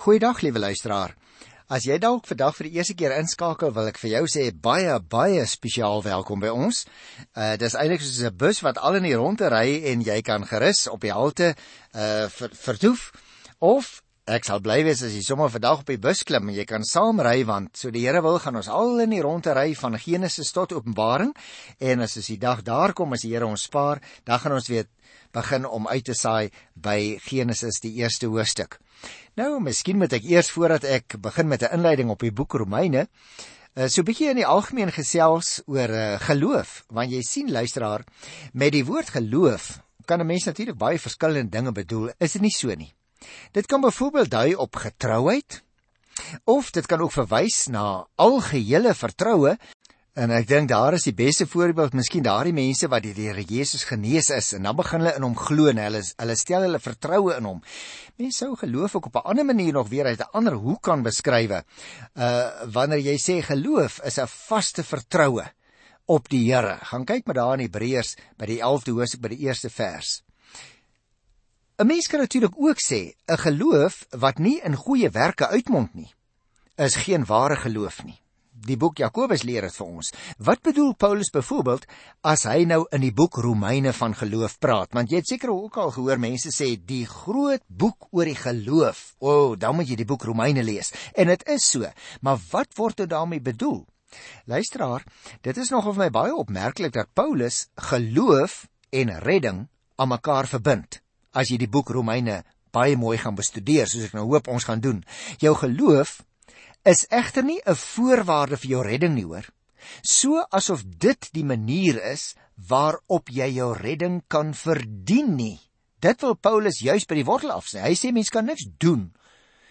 Goeiedag liewe luisteraar. As jy dalk vandag vir die eerste keer inskakel, wil ek vir jou sê baie baie spesiaal welkom by ons. Uh dis eintlik soos 'n bus wat al in die rondte ry en jy kan gerus op die halte uh ver, vertoef of ek sal bly wees as jy sommer vandag op die bus klim en jy kan saam ry want so die Here wil gaan ons al in die rondte ry van Genesis tot Openbaring en as as die dag daar kom as die Here ons spaar, dan gaan ons weer begin om uit te saai by Genesis die eerste hoofstuk. Nou, miskien moet ek eers voordat ek begin met 'n inleiding op die boek Romeine, uh, so 'n bietjie in die algemeen gesels oor uh, geloof, want jy sien luisteraar, met die woord geloof kan 'n mens natuurlik baie verskillende dinge bedoel, is dit nie so nie? Dit kan byvoorbeeld dui op getrouheid of dit kan ook verwys na algehele vertroue En ek dink daar is die beste voorbeeld, miskien daardie mense wat deur die Here Jesus genees is en dan begin hulle in hom glo en hulle hulle stel hulle vertroue in hom. Mense sou geloof ook op 'n ander manier nog weer uit 'n ander hoek kan beskrywe. Uh wanneer jy sê geloof is 'n vaste vertroue op die Here. Gaan kyk met daar in Hebreërs by die 11de hoofstuk by die eerste vers. 'n Mens kan natuurlik ook sê 'n geloof wat nie in goeie werke uitmond nie, is geen ware geloof nie die boek Jakobus leer dit vir ons. Wat bedoel Paulus byvoorbeeld as hy nou in die boek Romeine van geloof praat? Want jy het seker ook al gehoor mense sê die groot boek oor die geloof. O, oh, dan moet jy die boek Romeine lees. En dit is so. Maar wat word dit daarmee bedoel? Luisteraar, dit is nogal vir my baie opmerklik dat Paulus geloof en redding aan mekaar verbind. As jy die boek Romeine baie mooi gaan bestudeer, soos ek nou hoop ons gaan doen. Jou geloof is egter nie 'n voorwaarde vir jou redding nie, hoor. So asof dit die manier is waarop jy jou redding kan verdien nie. Dit wil Paulus juis by die wortel afsê. Hy sê mens kan niks doen.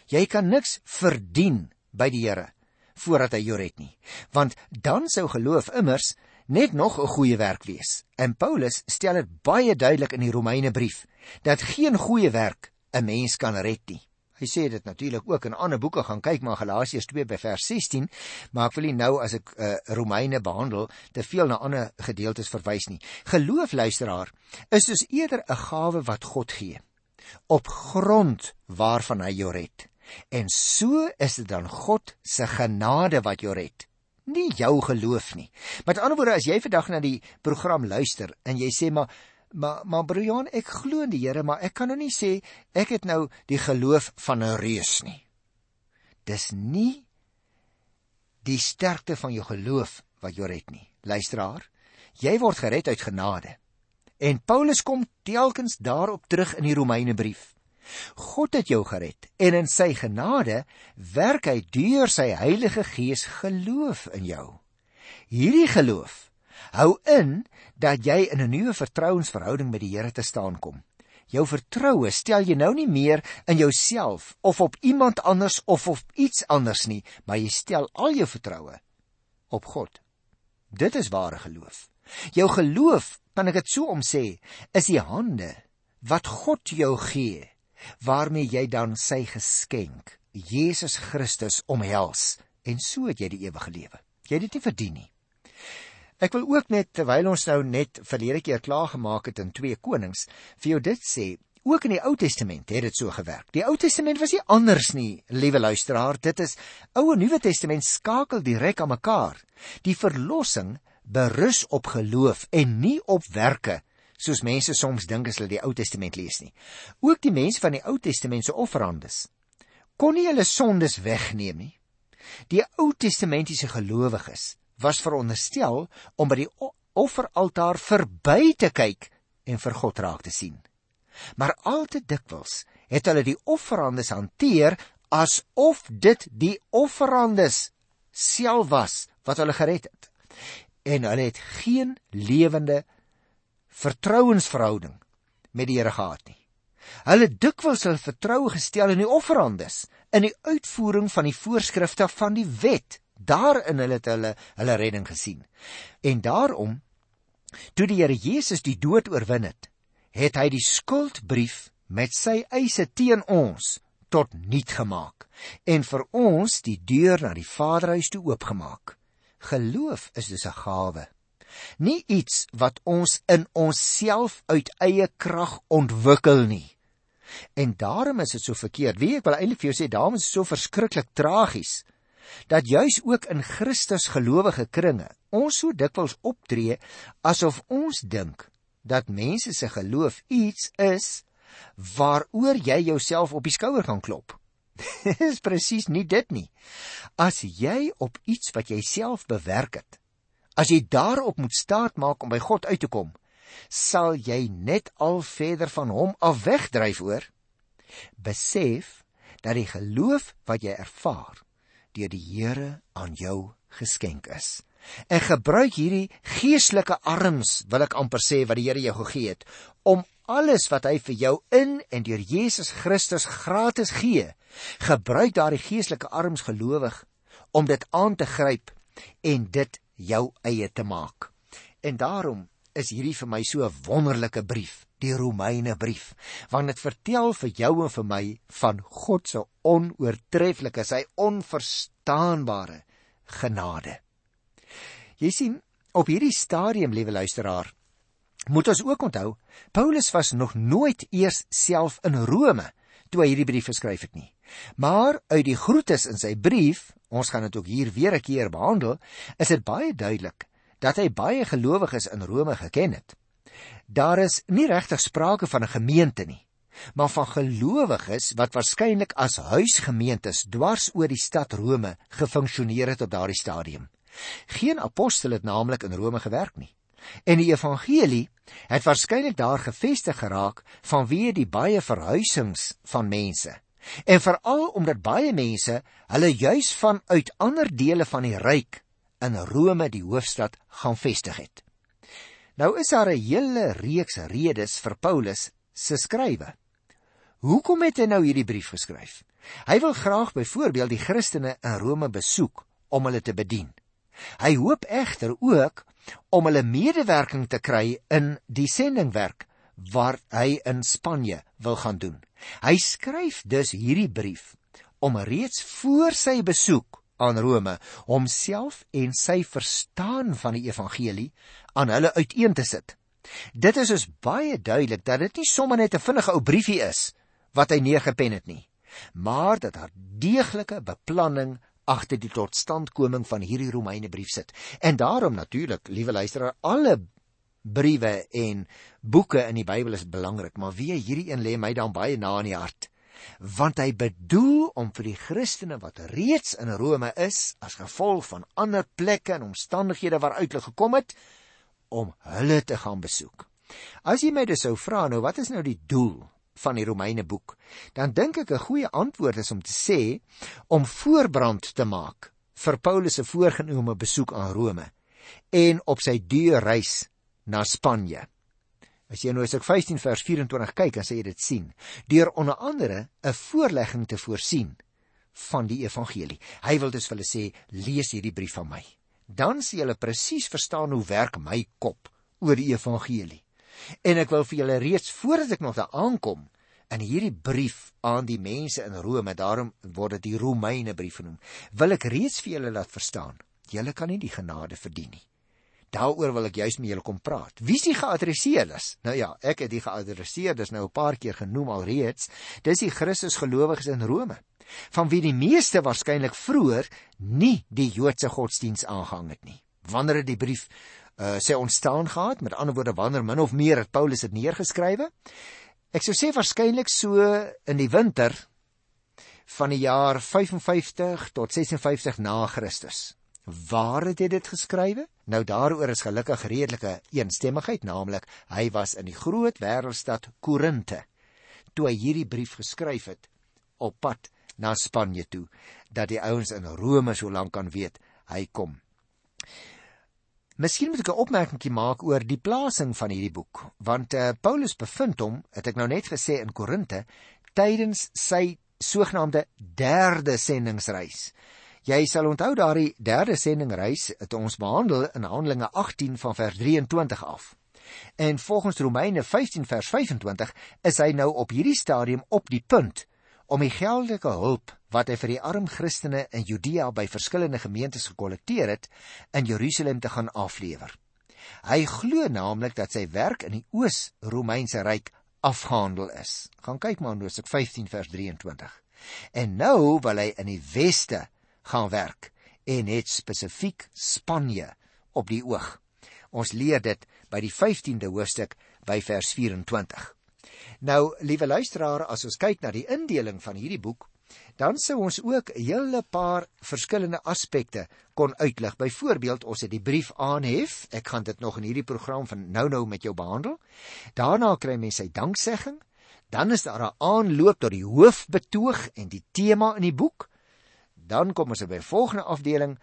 Jy kan niks verdien by die Here voordat hy jou red nie. Want dan sou geloof immers net nog 'n goeie werk wees. En Paulus stel dit baie duidelik in die Romeine brief dat geen goeie werk 'n mens kan red nie. Hy sê dit natuurlik ook in ander boeke gaan kyk maar Galasiërs 2 by vers 16, maar ek wil nie nou as ek uh, Romeine behandel te veel na ander gedeeltes verwys nie. Geloof luisteraar is dus eerder 'n gawe wat God gee op grond waarvan hy jou red. En so is dit dan God se genade wat jou red nie jou geloof nie. Met ander woorde as jy vandag na die program luister en jy sê maar Maar maar Brian, ek glo in die Here, maar ek kan nou nie sê ek het nou die geloof van 'n reus nie. Dis nie die sterkte van jou geloof wat jou red nie. Luisteraar, jy word gered uit genade. En Paulus kom telkens daarop terug in die Romeinebrief. God het jou gered en in sy genade werk hy deur sy Heilige Gees geloof in jou. Hierdie geloof hou in dat jy in 'n nuwe vertrouensverhouding met die Here te staan kom. Jou vertroue stel jy nou nie meer in jouself of op iemand anders of op iets anders nie, maar jy stel al jou vertroue op God. Dit is ware geloof. Jou geloof, kan ek dit so omsê, is die hande wat God jou gee waarmee jy dan sy geskenk, Jesus Christus omhels en so het jy die ewige lewe. Jy het dit nie verdien nie. Ek wil ook net terwyl ons nou net verlede keer klaar gemaak het in 2 Konings vir jou dit sê. Ook in die Ou Testament het dit so gewerk. Die Ou Testament was nie anders nie, liewe luisteraar. Dit is Ou en Nuwe Testament skakel direk aan mekaar. Die verlossing berus op geloof en nie op werke soos mense soms dink as hulle die Ou Testament lees nie. Ook die mense van die Ou Testament se offerandes kon nie hulle sondes wegneem nie. Die Ou Testamentiese gelowiges was veronderstel om by die offeraltaar verby te kyk en vir God raak te sien. Maar al te dikwels het hulle die offerandes hanteer asof dit die offerandes self was wat hulle gered het. En hulle het geen lewende vertrouensverhouding met die Here gehad nie. Hulle dikwels hulle vertroue gestel in die offerandes, in die uitvoering van die voorskrifte van die wet daarin hulle het hulle hulle redding gesien. En daarom toe die Here Jesus die dood oorwin het, het hy die skuldbrief met sy eise teen ons tot niet gemaak en vir ons die deur na die Vaderhuis toe oopgemaak. Geloof is dus 'n gawe. Nie iets wat ons in onsself uit eie krag ontwikkel nie. En daarom is dit so verkeerd. Wie ek wil eintlik vir jou sê, daarom is dit so verskriklik tragies dat juis ook in Christus gelowige kringe ons so dikwels optree asof ons dink dat mense se geloof iets is waaroor jy jouself op die skouer gaan klop. Dis presies nie dit nie. As jy op iets wat jy self bewerk het, as jy daarop moet staat maak om by God uit te kom, sal jy net al verder van hom af wegdryf oor. Besef dat die geloof wat jy ervaar deur die Here aan jou geskenk is. En gebruik hierdie geestelike arms, wil ek amper sê wat die Here jou gegee het, om alles wat hy vir jou in en deur Jesus Christus gratis gee, gebruik daardie geestelike arms gelowig om dit aan te gryp en dit jou eie te maak. En daarom is hierdie vir my so 'n wonderlike brief, die Romeine brief, want dit vertel vir jou en vir my van God se onoortreffelike, sy onverstaanbare genade. Jy sien, op hierdie stadium, liewe luisteraar, moet ons ook onthou, Paulus was nog nooit eers self in Rome toe hy hierdie brief geskryf het nie. Maar uit die groetes in sy brief, ons gaan dit ook hier weer 'n keer behandel, is dit baie duidelik dat hy baie gelowiges in Rome geken het. Daar is nie regtig sprake van 'n gemeente nie, maar van gelowiges wat waarskynlik as huisgemeentes dwars oor die stad Rome gefunksioneer het op daardie stadium. Geen apostel het naamlik in Rome gewerk nie. En die evangelie het waarskynlik daar gevestig geraak vanweë die baie verhuisings van mense. En veral omdat baie mense hulle juis vanuit ander dele van die ryk in Rome die hoofstad gaan vestig het. Nou is daar 'n hele reeks redes vir Paulus se skrywe. Hoekom het hy nou hierdie brief geskryf? Hy wil graag byvoorbeeld die Christene in Rome besoek om hulle te bedien. Hy hoop egter ook om hulle medewerking te kry in die sendingwerk wat hy in Spanje wil gaan doen. Hy skryf dus hierdie brief om reeds voor sy besoek aan Rome homself en sy verstaan van die evangelie aan hulle uiteen te sit. Dit is dus baie duidelik dat dit nie sommer net 'n vinnige ou briefie is wat hy neergepen het nie, maar dat daar deeglike beplanning agter die totstandkoming van hierdie Romeine brief sit. En daarom natuurlik, liewe luisteraar, alle briewe en boeke in die Bybel is belangrik, maar wie hierdie een lê my dan baie na in die hart. Want hy bedoel om vir die Christene wat reeds in Rome is, as gevolg van ander plekke en omstandighede waaruit hulle gekom het, om hulle te gaan besoek. As jy my dus sou vra nou, wat is nou die doel van die Romeine boek, dan dink ek 'n goeie antwoord is om te sê om voorbrand te maak vir Paulus se voorgenome besoek aan Rome en op sy deurreis na Spanje. As jy nou as ek 15 vers 24 kyk, dan sê jy dit sien, deur onder andere 'n voorlegging te voorsien van die evangelie. Hy wil dus vir hulle sê, lees hierdie brief van my. Dan sien julle presies verstaan hoe werk my kop oor die evangelie. En ek wil vir julle reeds voordat ek nog daar aankom in hierdie brief aan die mense in Rome, daarom word dit die Romeine brief genoem, wil ek reeds vir julle laat verstaan. Julle kan nie die genade verdien nie. Daaroor wil ek juis met julle kom praat. Wie is die geadresseerdes? Nou ja, ek het die geadresseerdes nou 'n paar keer genoem alreeds. Dis die Christus gelowiges in Rome, van wie die meeste waarskynlik vroeër nie die Joodse godsdiens aangehang het nie. Wanneer het die brief uh, sê ontstaan gehad. Met ander woorde, wanneer min of meer het Paulus dit neergeskrywe? Ek sou sê waarskynlik so in die winter van die jaar 55 tot 56 na Christus. Waar het hy dit geskrywe? Nou daaroor is gelukkig redelike eensstemmigheid, naamlik hy was in die groot wêreldstad Korinte toe hy hierdie brief geskryf het op pad na Spanje toe dat die ouens in Rome so lank kan weet hy kom. Miskien moet ek 'n opmerkingie maak oor die plasing van hierdie boek, want uh, Paulus bevind hom, het ek nou net gesê in Korinte, tydens sy sogenaamde derde sendingsreis. Jy sal onthou daardie derde sendingreis het ons behandel in Handelinge 18 van vers 23 af. En volgens Romeine 15 vers 25 is hy nou op hierdie stadium op die punt om die geldelike hulp wat hy vir die arm Christene in Judea by verskillende gemeentes gekollekteer het, in Jerusalem te gaan aflewer. Hy glo naamlik dat sy werk in die Oos-Romeinse ryk afgehandel is. Gaan kyk maar in Hoofstuk 15 vers 23. En nou wil hy in die weste gaan werk en het spesifiek Spanje op die oog. Ons leer dit by die 15de hoofstuk by vers 24. Nou, liewe luisteraar, as ons kyk na die indeling van hierdie boek, dan sou ons ook 'n hele paar verskillende aspekte kon uitlig. Byvoorbeeld, ons het die brief aanhef. Ek gaan dit nog in hierdie program van nou-nou met jou behandel. Daarna kry mense sy danksegging. Dan is daar 'n aanloop tot die hoofbetoog en die tema in die boek. Dan kom ons by volgende afdeling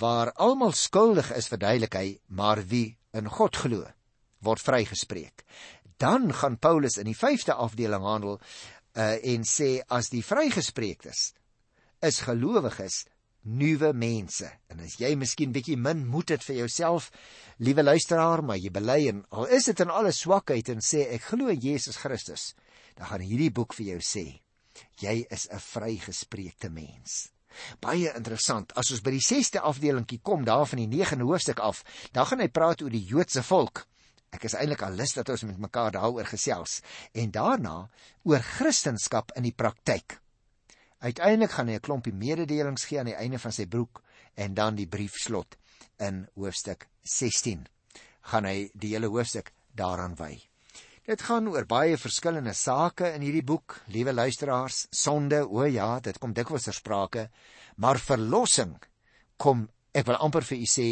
waar almal skuldig is verduidelik hy, maar wie in God glo, word vrygespreek. Dan gaan Paulus in die 5de afdeling handel uh, en sê as die vrygespreektes is gelowiges nuwe mense en as jy miskien bietjie min moed het vir jouself liewe luisteraar maar jy bely en al is dit in alle swakheid en sê ek glo Jesus Christus dan gaan hierdie boek vir jou sê jy is 'n vrygespreekte mens baie interessant as ons by die 6ste afdelingkie kom daar van die 9de hoofstuk af dan gaan hy praat oor die Joodse volk Ek is eintlik al lus dat ons met mekaar daaroor gesels en daarna oor Christendom in die praktyk. Uiteindelik gaan hy 'n klompie mededelings gee aan die einde van sy boek en dan die brief slot in hoofstuk 16. Gaan hy die hele hoofstuk daaraan wy. Dit gaan oor baie verskillende sake in hierdie boek, liewe luisteraars. Sonde, o ja, dit kom dikwels ter sprake, maar verlossing kom, ek wil amper vir u sê,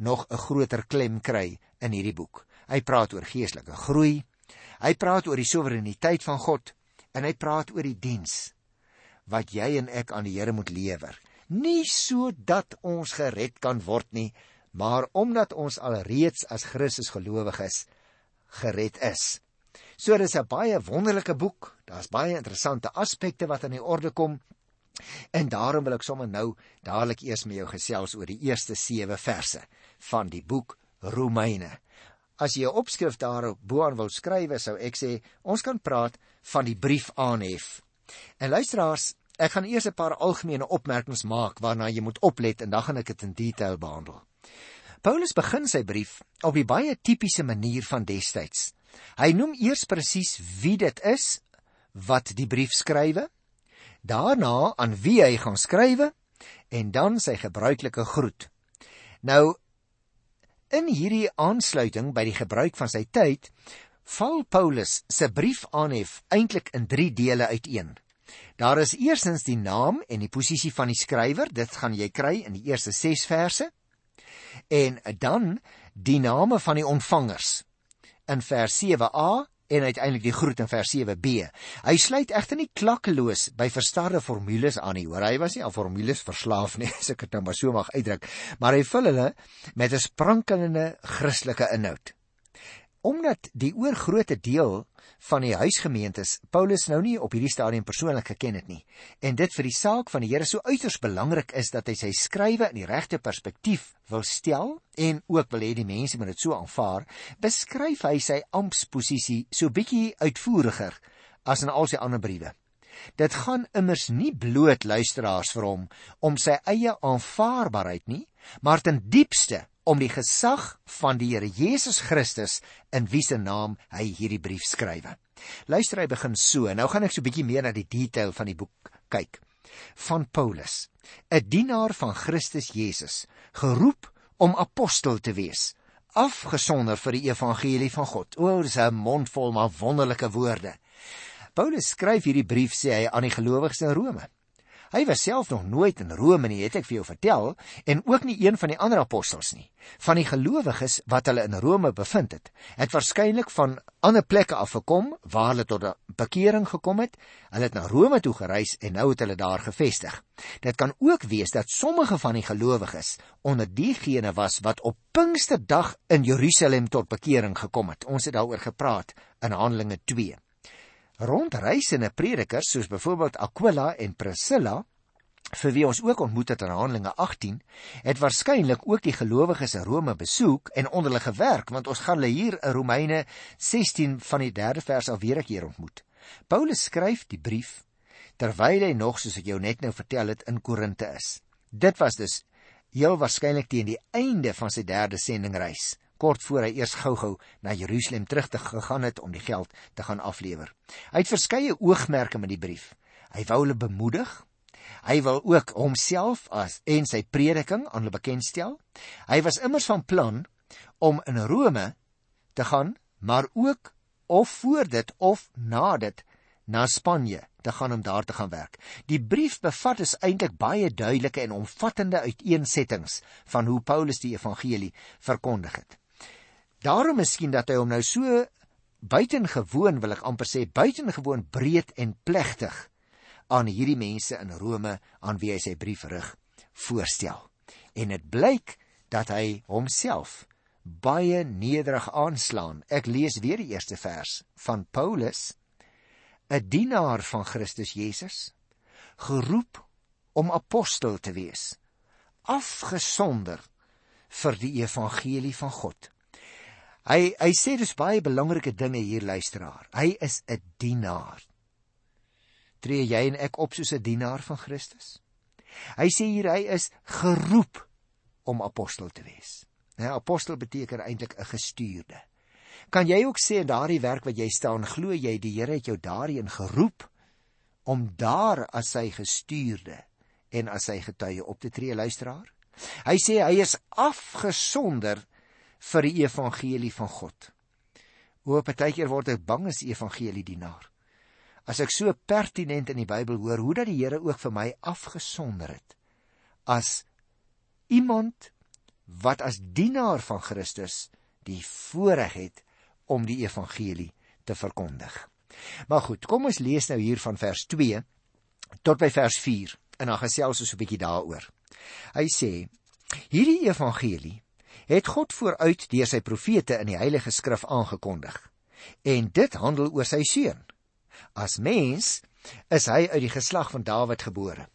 nog 'n groter klem kry in hierdie boek. Hy praat oor geestelike groei. Hy praat oor die soewereiniteit van God en hy praat oor die diens wat jy en ek aan die Here moet lewer. Nie sodat ons gered kan word nie, maar omdat ons alreeds as Christus gelowiges gered is. So dis 'n baie wonderlike boek. Daar's baie interessante aspekte wat aan die orde kom. En daarom wil ek sommer nou dadelik eers met jou gesels oor die eerste 7 verse van die boek Romeine. As jy 'n opskrif daarop boaan wil skrywe, sou ek sê ons kan praat van die brief aanhef. En luisteraars, ek gaan eers 'n paar algemene opmerkings maak waarna jy moet oplet en dan gaan ek dit in detail behandel. Paulus begin sy brief op die baie tipiese manier van destyds. Hy noem eers presies wie dit is wat die brief skrywe, daarna aan wie hy gaan skrywe en dan sy gebruikelike groet. Nou In hierdie aansluiting by die gebruik van sy tyd, val Paulus se brief aanhef eintlik in 3 dele uiteen. Daar is eerstens die naam en die posisie van die skrywer, dit gaan jy kry in die eerste 6 verse. En dan die name van die ontvangers in vers 7a en uiteindelik die groet in vers 7b. Hy sluit egter nie klakkeloos by verstarre formules aan nie, hoor. Hy was nie aan formules verslaaf nie, as ek dit nou maar so mag uitdruk, maar hy vul hulle met 'n sprankelende Christelike inhoud. Omdat die oorgrootste deel van die huisgemeentes Paulus nou nie op hierdie stadium persoonlik geken het nie en dit vir die saak van die Here so uiters belangrik is dat hy sy skrywe in die regte perspektief wil stel en ook wil hê die mense moet dit so aanvaar, beskryf hy sy amptposisie so bietjie uitvoeriger as in al sy ander briewe. Dit gaan immers nie bloot luisteraars vir hom om sy eie aanvaarbaarheid nie, maar ten diepste om die gesag van die Here Jesus Christus in wie se naam hy hierdie brief skrywe. Luister hy begin so. Nou gaan ek so 'n bietjie meer na die detail van die boek kyk. Van Paulus, 'n dienaar van Christus Jesus, geroep om apostel te wees, afgesonder vir die evangelie van God. O, dis 'n mondvol maar wonderlike woorde. Paulus skryf hierdie brief sê hy aan die gelowiges in Rome. Hy was self nog nooit in Rome nie, het ek vir jou vertel, en ook nie een van die ander apostels nie. Van die gelowiges wat hulle in Rome bevind het, het waarskynlik van ander plekke af gekom waar hulle tot 'n bekering gekom het. Hulle het na Rome toe gereis en nou het hulle daar gevestig. Dit kan ook wees dat sommige van die gelowiges onder diegene was wat op Pinksterdag in Jerusalem tot bekering gekom het. Ons het daaroor gepraat in Handelinge 2 rondreisende predikers soos byvoorbeeld Aquila en Priscilla vir wie ons ook ontmoet het in Handelinge 18 het waarskynlik ook die gelowiges in Rome besoek en onder hulle gewerk want ons gaan hulle hier in Romeine 16 van die 3de vers al weer 'n keer ontmoet. Paulus skryf die brief terwyl hy nog soos ek jou net nou vertel het in Korinte is. Dit was dus heel waarskynlik teen die einde van sy derde sendingreis kort voor hy eers gou-gou na Jerusalem terug te gegaan het om die geld te gaan aflewer. Hy het verskeie oogmerke met die brief. Hy wou hulle bemoedig. Hy wil ook homself as en sy prediking aan hulle bekendstel. Hy was immers van plan om in Rome te gaan, maar ook of voor dit of na dit na Spanje te gaan om daar te gaan werk. Die brief bevat is eintlik baie duidelike en omvattende uiteensettings van hoe Paulus die evangelie verkondig het. Daarom miskien dat hy hom nou so buitengewoon wil ek amper sê buitengewoon breed en plegtig aan hierdie mense in Rome aan wie hy sy brief rig voorstel. En dit blyk dat hy homself baie nederig aanslaan. Ek lees weer die eerste vers van Paulus 'n dienaar van Christus Jesus, geroep om apostel te wees, afgesonder vir die evangelie van God. Hy hy sê dis baie belangrike dinge hier luisteraar. Hy is 'n dienaar. Tree jy en ek op soos 'n dienaar van Christus? Hy sê hier hy is geroep om apostel te wees. Nou apostel beteken eintlik 'n gestuurde. Kan jy ook sê in daardie werk wat jy staan, glo jy die Here het jou daarin geroep om daar as sy gestuurde en as sy getuie op te tree, luisteraar? Hy sê hy is afgesonder vir die evangelie van God. O, partykeer word ek bang as evangelie dienaar. As ek so pertinent in die Bybel hoor hoe dat die Here ook vir my afgesonder het as iemand wat as dienaar van Christus die voorreg het om die evangelie te verkondig. Maar goed, kom ons lees nou hier van vers 2 tot by vers 4 en dan gesels ons 'n bietjie daaroor. Hy sê: Hierdie evangelie het God vooruit deur sy profete in die Heilige Skrif aangekondig. En dit handel oor sy seun. As mens is hy uit die geslag van Dawid gebore.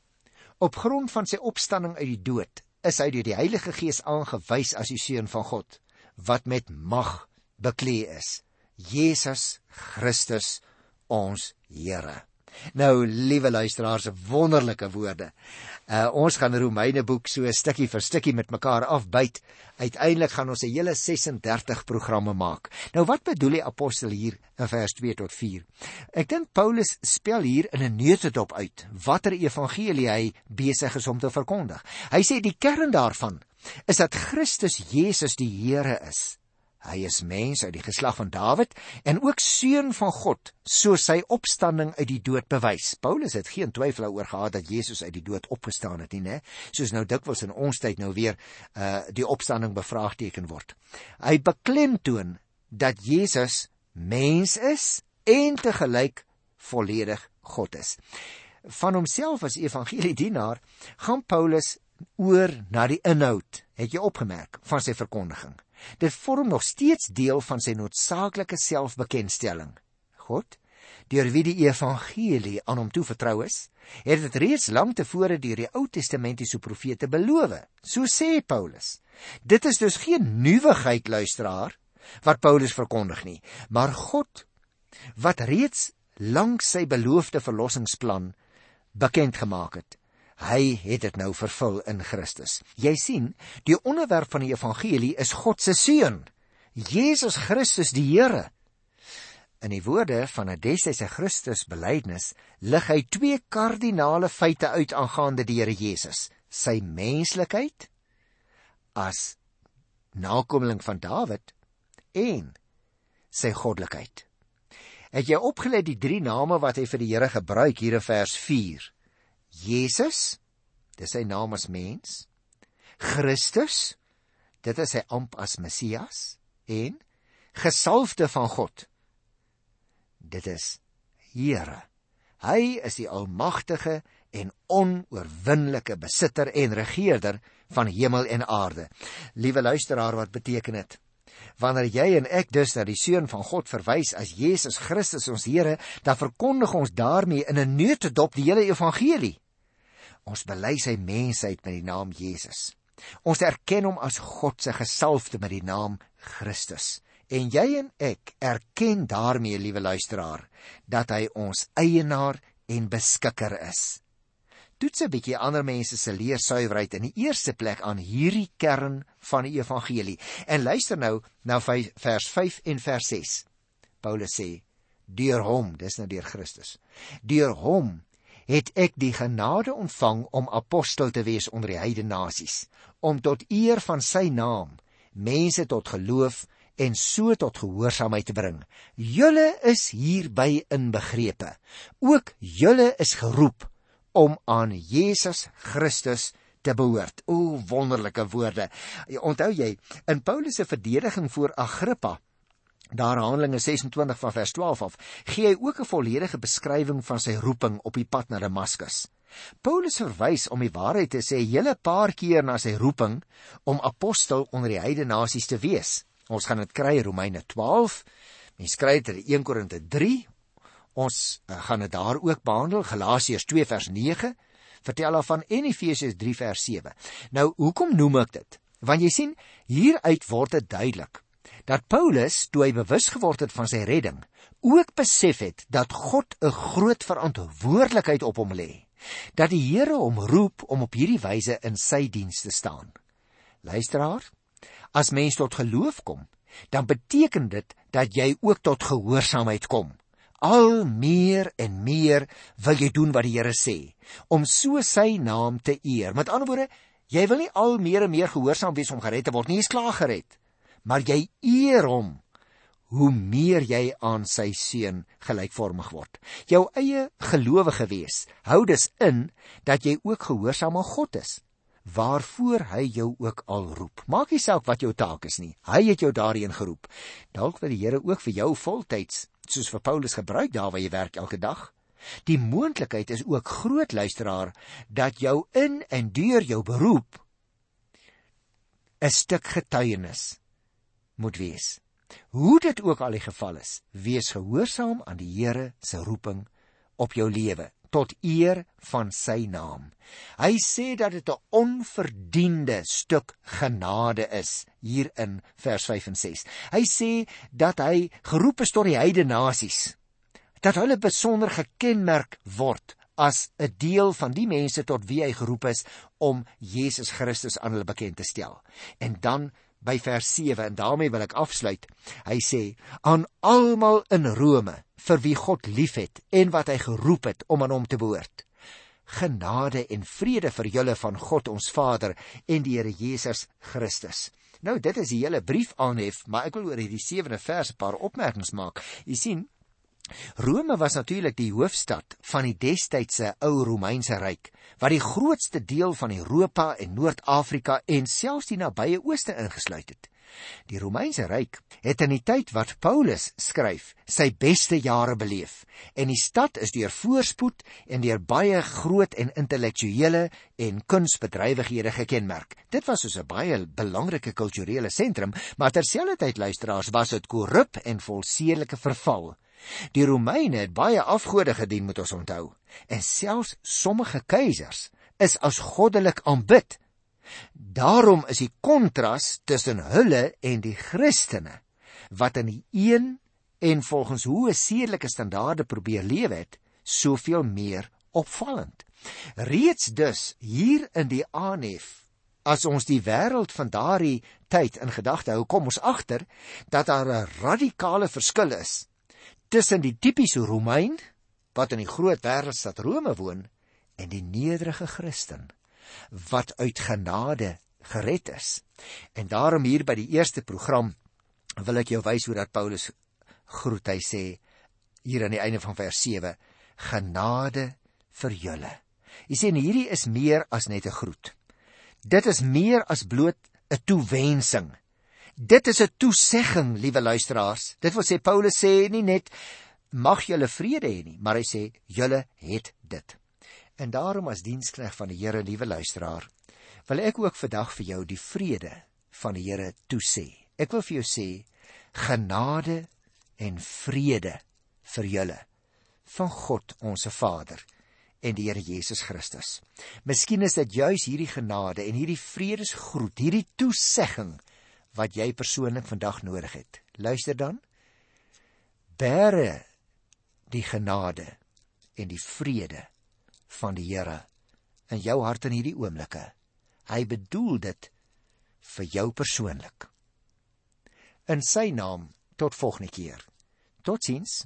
Op grond van sy opstanding uit die dood is hy deur die Heilige Gees aangewys as die seun van God wat met mag beklee is. Jesus Christus ons Here. Nou liewe luisteraars, wonderlike woorde. Uh ons gaan Romeine boek so stukkie vir stukkie met mekaar afbyt. Uiteindelik gaan ons 'n hele 36 programme maak. Nou wat bedoel die apostel hier in vers 2 tot 4? Ek dink Paulus spel hier in 'n neutedop uit watter evangelie hy besig is om te verkondig. Hy sê die kern daarvan is dat Christus Jesus die Here is Hy is mens uit die geslag van Dawid en ook seun van God, soos sy opstanding uit die dood bewys. Paulus het geen twyfel daaroor gehad dat Jesus uit die dood opgestaan het nie, né? Soos nou dikwels in ons tyd nou weer uh die opstanding bevraagteken word. Hy beklemtoon dat Jesus mens is en te gelyk volledig God is. Van homself as evangeliedienaar gaan Paulus oor na die inhoud, het jy opgemerk, van sy verkondiging. Dit vorm nog steeds deel van sy noodsaaklike selfbekendstelling. God, deur wie die evangelie aan hom toevertrou is, het dit reeds lank tevore deur die Ou Testamentiese profete beloof, so sê Paulus. Dit is dus geen nuwigheid luisteraar wat Paulus verkondig nie, maar God wat reeds lank sy beloofde verlossingsplan bekend gemaak het Hy het dit nou vervul in Christus. Jy sien, die onderwerp van die evangelie is God se seun, Jesus Christus die Here. In die woorde van 'n destydse Christus belydenis lig hy twee kardinale feite uit aangaande die Here Jesus: sy menslikheid as nakomeling van Dawid en sy goddelikheid. Het jy opgelet die drie name wat hy vir die Here gebruik hier in vers Jesus, dis sy naam as mens. Christus, dit is sy amp as Messias en gesalfde van God. Dit is Here. Hy is die almagtige en onoorwinnelike besitter en regerder van hemel en aarde. Liewe luisteraar, wat beteken dit? Wanneer jy en ek dus na die seun van God verwys as Jesus Christus ons Here, dan verkondig ons daarmee in 'n neutedop die hele evangelie. Ons bely sy mensheid met die naam Jesus. Ons erken hom as God se gesalfde met die naam Christus. En jy en ek erken daarmee, liewe luisteraar, dat hy ons eienaar en beskikker is. Toets 'n bietjie ander mense se leersuiwerheid in die eerste plek aan hierdie kern van die evangelie. En luister nou na vers 5 en vers 6. Paulus sê: "Deur hom, dis nou deur Christus. Deur hom het ek die genade ontvang om apostel te wees onder die heidene nasies, om tot eer van sy naam mense tot geloof en so tot gehoorsaamheid te bring. Julle is hierby inbegrepe. Ook julle is geroep om aan Jesus Christus te behoort. O wonderlike woorde. Onthou jy in Paulus se verdediging voor Agrippa Daar Handelinge 26 van vers 12 af gee hy ook 'n volledige beskrywing van sy roeping op die pad na Damaskus. Paulus verwys om die waarheid te sê hele paar keer na sy roeping om apostel onder die heidene nasies te wees. Ons gaan dit kry Romeine 12. Mens kry dit in 1 Korinte 3. Ons uh, gaan dit daar ook behandel Galasiërs 2 vers 9 vertel daarvan en Efesiërs 3 vers 7. Nou hoekom noem ek dit? Want jy sien hieruit word dit duidelik dat Paulus toe hy bewus geword het van sy redding, ook besef het dat God 'n groot verantwoordelikheid op hom lê, dat die Here hom roep om op hierdie wyse in sy diens te staan. Luisteraar, as mens tot geloof kom, dan beteken dit dat jy ook tot gehoorsaamheid kom. Al meer en meer wil jy doen wat die Here sê, om so sy naam te eer. Met ander woorde, jy wil nie al meer en meer gehoorsaam wees om gered te word nie, jy's klaar gered maar jy eer hom hoe meer jy aan sy seun gelykvormig word. Jou eie gelowige wees hou dus in dat jy ook gehoorsaam aan God is waarvoor hy jou ook al roep. Maak nie saak wat jou taak is nie. Hy het jou daarin geroep. Dalk wil die Here ook vir jou voltyds, soos vir Paulus gebruik daar waar jy werk elke dag. Die moontlikheid is ook groot luisteraar dat jou in en deur jou beroep 'n stuk getuienis moet wees. Hoe dit ook al die geval is, wees gehoorsaam aan die Here se roeping op jou lewe tot eer van sy naam. Hy sê dat dit 'n onverdiende stuk genade is hier in vers 5 en 6. Hy sê dat hy geroep is tot die heidene nasies. Dat hulle besonder gekenmerk word as 'n deel van die mense tot wie hy geroep is om Jesus Christus aan hulle bekend te stel. En dan by vers 7 en daarmee wil ek afsluit. Hy sê aan almal in Rome vir wie God liefhet en wat hy geroep het om aan hom te behoort. Genade en vrede vir julle van God ons Vader en die Here Jesus Christus. Nou dit is die hele brief aanhef, maar ek wil oor hierdie 7de vers 'n paar opmerkings maak. Jy sien, Rome was natuurlik die hoofstad van die destydse ou Romeinse ryk, wat die grootste deel van Europa en Noord-Afrika en selfs die nabye Ooste ingesluit het. Die Romeinse ryk het in die tyd wat Paulus skryf, sy beste jare beleef en die stad is deur voorspoed en deur baie groot en intellektuele en kunsbedrywighede gekenmerk. Dit was soos 'n baie belangrike kulturele sentrum, maar terselfdertyd luisteraars was dit korrup en vol sedelike verval. Die Romeine het baie afgode gedien, moet ons onthou. En selfs sommige keisers is as goddelik aanbid. Daarom is die kontras tussen hulle en die Christene wat in die een en volgens hoe sedelike standaarde probeer lewe het, soveel meer opvallend. Reeds dus hier in die aanhef as ons die wêreld van daardie tyd in gedagte hou, kom ons agter dat daar 'n radikale verskil is tussen die tipiese Romein wat in die groot wêreldstad Rome woon en die nederige Christen wat uit genade gered is. En daarom hier by die eerste program wil ek jou wys hoe dat Paulus groet. Hy sê hier aan die einde van vers 7: Genade vir julle. Jy sien hierdie is meer as net 'n groet. Dit is meer as bloot 'n toewensing Dit is 'n toesegging, liewe luisteraars. Dit wil sê Paulus sê nie net mag julle vrede hê nie, maar hy sê julle het dit. En daarom as dienskneg van die Here, liewe luisteraar, wil ek ook vandag vir jou die vrede van die Here toesê. Ek wil vir jou sê genade en vrede vir julle van God ons Vader en die Here Jesus Christus. Miskien is dit juis hierdie genade en hierdie vredesgroet, hierdie toesegging wat jy persoonlik vandag nodig het. Luister dan. Bære die genade en die vrede van die Here in jou hart in hierdie oomblikke. Hy bedoel dit vir jou persoonlik. In sy naam tot volgende keer. Totsiens.